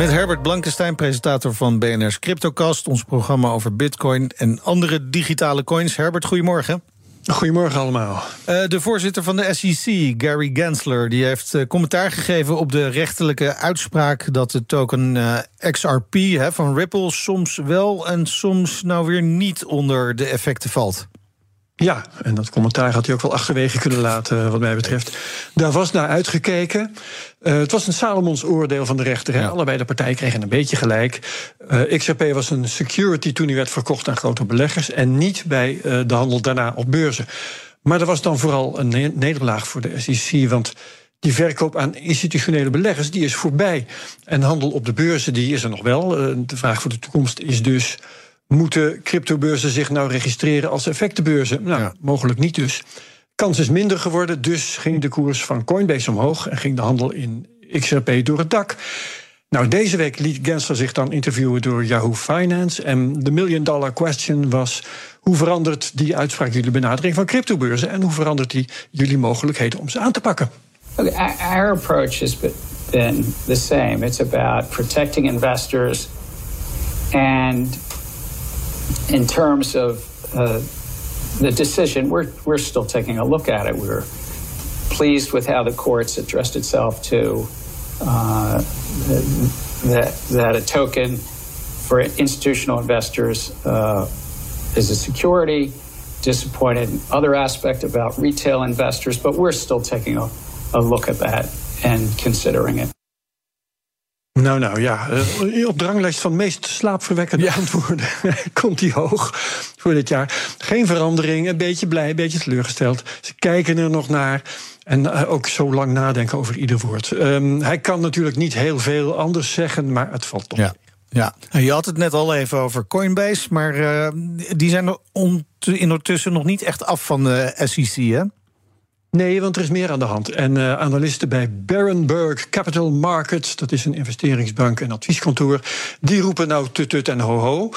Met Herbert Blankenstein, presentator van BNR's CryptoCast, ons programma over Bitcoin en andere digitale coins. Herbert, goedemorgen. Goedemorgen allemaal. Uh, de voorzitter van de SEC, Gary Gensler, die heeft uh, commentaar gegeven op de rechterlijke uitspraak dat de token uh, XRP hè, van Ripple soms wel en soms nou weer niet onder de effecten valt. Ja, en dat commentaar had hij ook wel achterwege kunnen laten, wat mij betreft. Daar was naar uitgekeken. Uh, het was een Salomons oordeel van de rechter. Ja. Allebei de partijen kregen een beetje gelijk. Uh, XRP was een security toen hij werd verkocht aan grote beleggers... en niet bij uh, de handel daarna op beurzen. Maar er was dan vooral een ne nederlaag voor de SEC... want die verkoop aan institutionele beleggers die is voorbij. En handel op de beurzen die is er nog wel. de vraag voor de toekomst is dus Moeten cryptobeurzen zich nou registreren als effectenbeurzen? Nou, ja. mogelijk niet dus. Kans is minder geworden, dus ging de koers van Coinbase omhoog en ging de handel in XRP door het dak. Nou, deze week liet Gensler zich dan interviewen door Yahoo Finance. En de million dollar question was: hoe verandert die uitspraak jullie benadering van cryptobeurzen en hoe verandert die jullie mogelijkheden om ze aan te pakken? Okay, our approach has been the same. It's about protecting investors and in terms of uh, the decision, we're, we're still taking a look at it. We're pleased with how the courts addressed itself to uh, that, that a token for institutional investors uh, is a security. Disappointed in other aspect about retail investors, but we're still taking a, a look at that and considering it. Nou, nou ja. Uh, op de ranglijst van meest slaapverwekkende ja. antwoorden komt hij hoog voor dit jaar. Geen verandering, een beetje blij, een beetje teleurgesteld. Ze kijken er nog naar. En uh, ook zo lang nadenken over ieder woord. Um, hij kan natuurlijk niet heel veel anders zeggen, maar het valt toch. Ja. Ja, je had het net al even over Coinbase, maar uh, die zijn ondertussen nog niet echt af van de SEC, hè? Nee, want er is meer aan de hand. En uh, analisten bij Berenberg Capital Markets, dat is een investeringsbank en advieskantoor, die roepen nou tut tut en ho ho.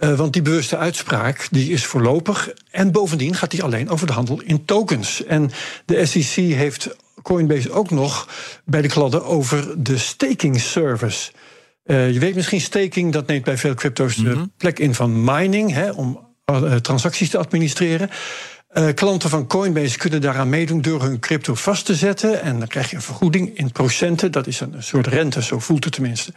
Uh, want die bewuste uitspraak die is voorlopig. En bovendien gaat die alleen over de handel in tokens. En de SEC heeft Coinbase ook nog bij de kladden over de staking service. Uh, je weet misschien, staking dat neemt bij veel crypto's de mm -hmm. plek in van mining, hè, om transacties te administreren. Uh, klanten van Coinbase kunnen daaraan meedoen door hun crypto vast te zetten. En dan krijg je een vergoeding in procenten. Dat is een soort rente, zo voelt het tenminste.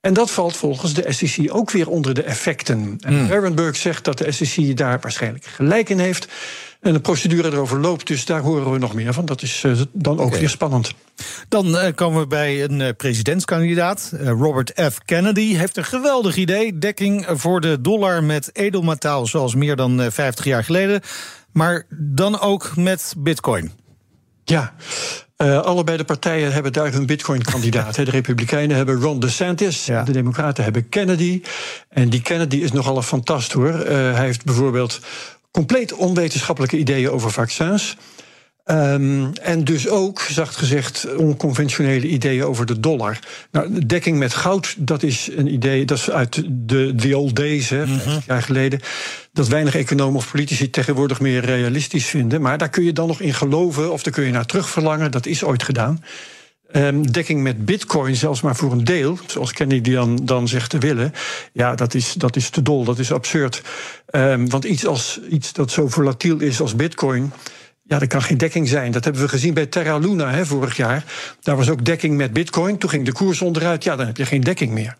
En dat valt volgens de SEC ook weer onder de effecten. En mm. Berenberg zegt dat de SEC daar waarschijnlijk gelijk in heeft. En de procedure erover loopt, dus daar horen we nog meer van. Dat is uh, dan ook okay. weer spannend. Dan uh, komen we bij een uh, presidentskandidaat. Robert F. Kennedy heeft een geweldig idee. Dekking voor de dollar met edelmetaal, zoals meer dan 50 jaar geleden maar dan ook met Bitcoin. Ja, uh, allebei de partijen hebben daar hun Bitcoin-kandidaat. de Republikeinen hebben Ron DeSantis, ja. de Democraten hebben Kennedy. En die Kennedy is nogal een fantast hoor. Uh, hij heeft bijvoorbeeld compleet onwetenschappelijke ideeën over vaccins. Um, en dus ook, zacht gezegd, onconventionele ideeën over de dollar. Nou, dekking met goud, dat is een idee, dat is uit de the old days, hè, mm -hmm. jaar geleden. Dat weinig economen of politici tegenwoordig meer realistisch vinden. Maar daar kun je dan nog in geloven, of daar kun je naar terugverlangen. Dat is ooit gedaan. Um, dekking met bitcoin, zelfs maar voor een deel, zoals Kennedy dan, dan zegt te willen, ja, dat is, dat is te dol, dat is absurd. Um, want iets, als, iets dat zo volatiel is als bitcoin. Ja, er kan geen dekking zijn. Dat hebben we gezien bij Terra Luna hè, vorig jaar. Daar was ook dekking met Bitcoin. Toen ging de koers onderuit. Ja, dan heb je geen dekking meer.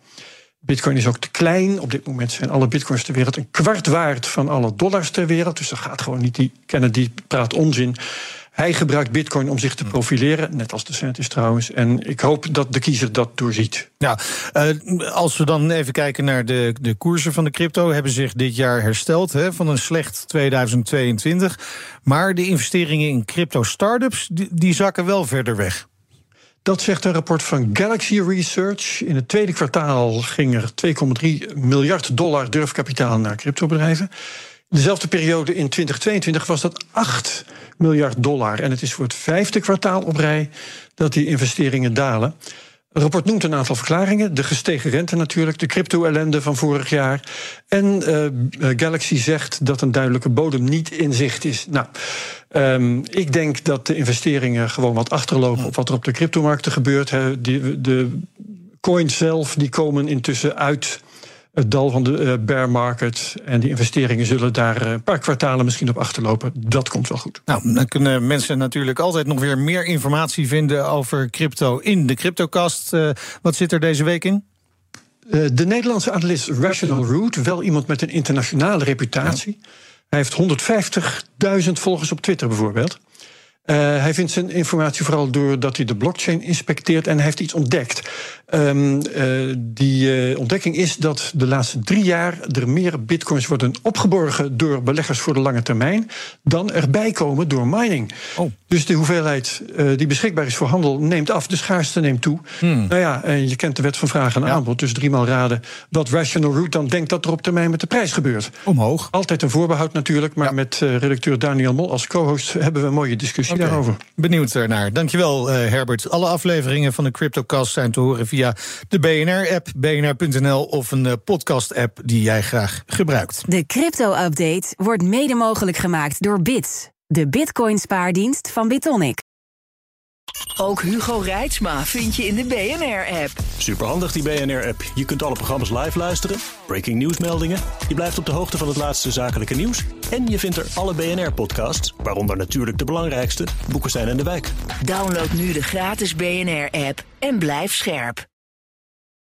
Bitcoin is ook te klein. Op dit moment zijn alle bitcoins ter wereld een kwart waard van alle dollars ter wereld. Dus dat gaat gewoon niet. Die Kennedy praat onzin. Hij gebruikt bitcoin om zich te profileren, net als de Santis trouwens. En ik hoop dat de kiezer dat doorziet. Uh, als we dan even kijken naar de, de koersen van de crypto... hebben zich dit jaar hersteld hè, van een slecht 2022. Maar de investeringen in crypto-startups, die, die zakken wel verder weg. Dat zegt een rapport van Galaxy Research. In het tweede kwartaal ging er 2,3 miljard dollar durfkapitaal naar cryptobedrijven. Dezelfde periode in 2022 was dat 8 miljard dollar. En het is voor het vijfde kwartaal op rij dat die investeringen dalen. Het rapport noemt een aantal verklaringen. De gestegen rente natuurlijk, de crypto-ellende van vorig jaar. En uh, Galaxy zegt dat een duidelijke bodem niet in zicht is. Nou, um, ik denk dat de investeringen gewoon wat achterlopen op wat er op de cryptomarkten gebeurt. He, die, de coins zelf die komen intussen uit het dal van de uh, bear market. En die investeringen zullen daar een paar kwartalen misschien op achterlopen. Dat komt wel goed. Nou, dan kunnen mensen natuurlijk altijd nog weer meer informatie vinden over crypto in de Cryptocast. Uh, wat zit er deze week in? Uh, de Nederlandse analist Rational Root, wel iemand met een internationale reputatie. Ja. Hij heeft 150.000 volgers op Twitter bijvoorbeeld. Uh, hij vindt zijn informatie vooral doordat hij de blockchain inspecteert en hij heeft iets ontdekt. Um, uh, die uh, ontdekking is dat de laatste drie jaar er meer bitcoins worden opgeborgen door beleggers voor de lange termijn dan erbij komen door mining. Oh. Dus de hoeveelheid die beschikbaar is voor handel neemt af, de schaarste neemt toe. Hmm. Nou ja, en je kent de wet van vraag en ja. aanbod, dus driemaal raden wat Rational Root dan denkt dat er op termijn met de prijs gebeurt. Omhoog. Altijd een voorbehoud natuurlijk, maar ja. met redacteur Daniel Mol als co-host hebben we een mooie discussie okay. daarover. Benieuwd ernaar. Dankjewel, Herbert. Alle afleveringen van de CryptoCast zijn te horen via de BNR-app, bnr.nl of een uh, podcast-app die jij graag gebruikt. De crypto-update wordt mede mogelijk gemaakt door Bits, de Bitcoin-spaardienst van Bitonic. Ook Hugo Reitsma vind je in de BNR-app. Superhandig die BNR-app. Je kunt alle programma's live luisteren, breaking nieuwsmeldingen. Je blijft op de hoogte van het laatste zakelijke nieuws. En je vindt er alle BNR-podcasts, waaronder natuurlijk de belangrijkste, Boeken zijn in de wijk. Download nu de gratis BNR-app en blijf scherp.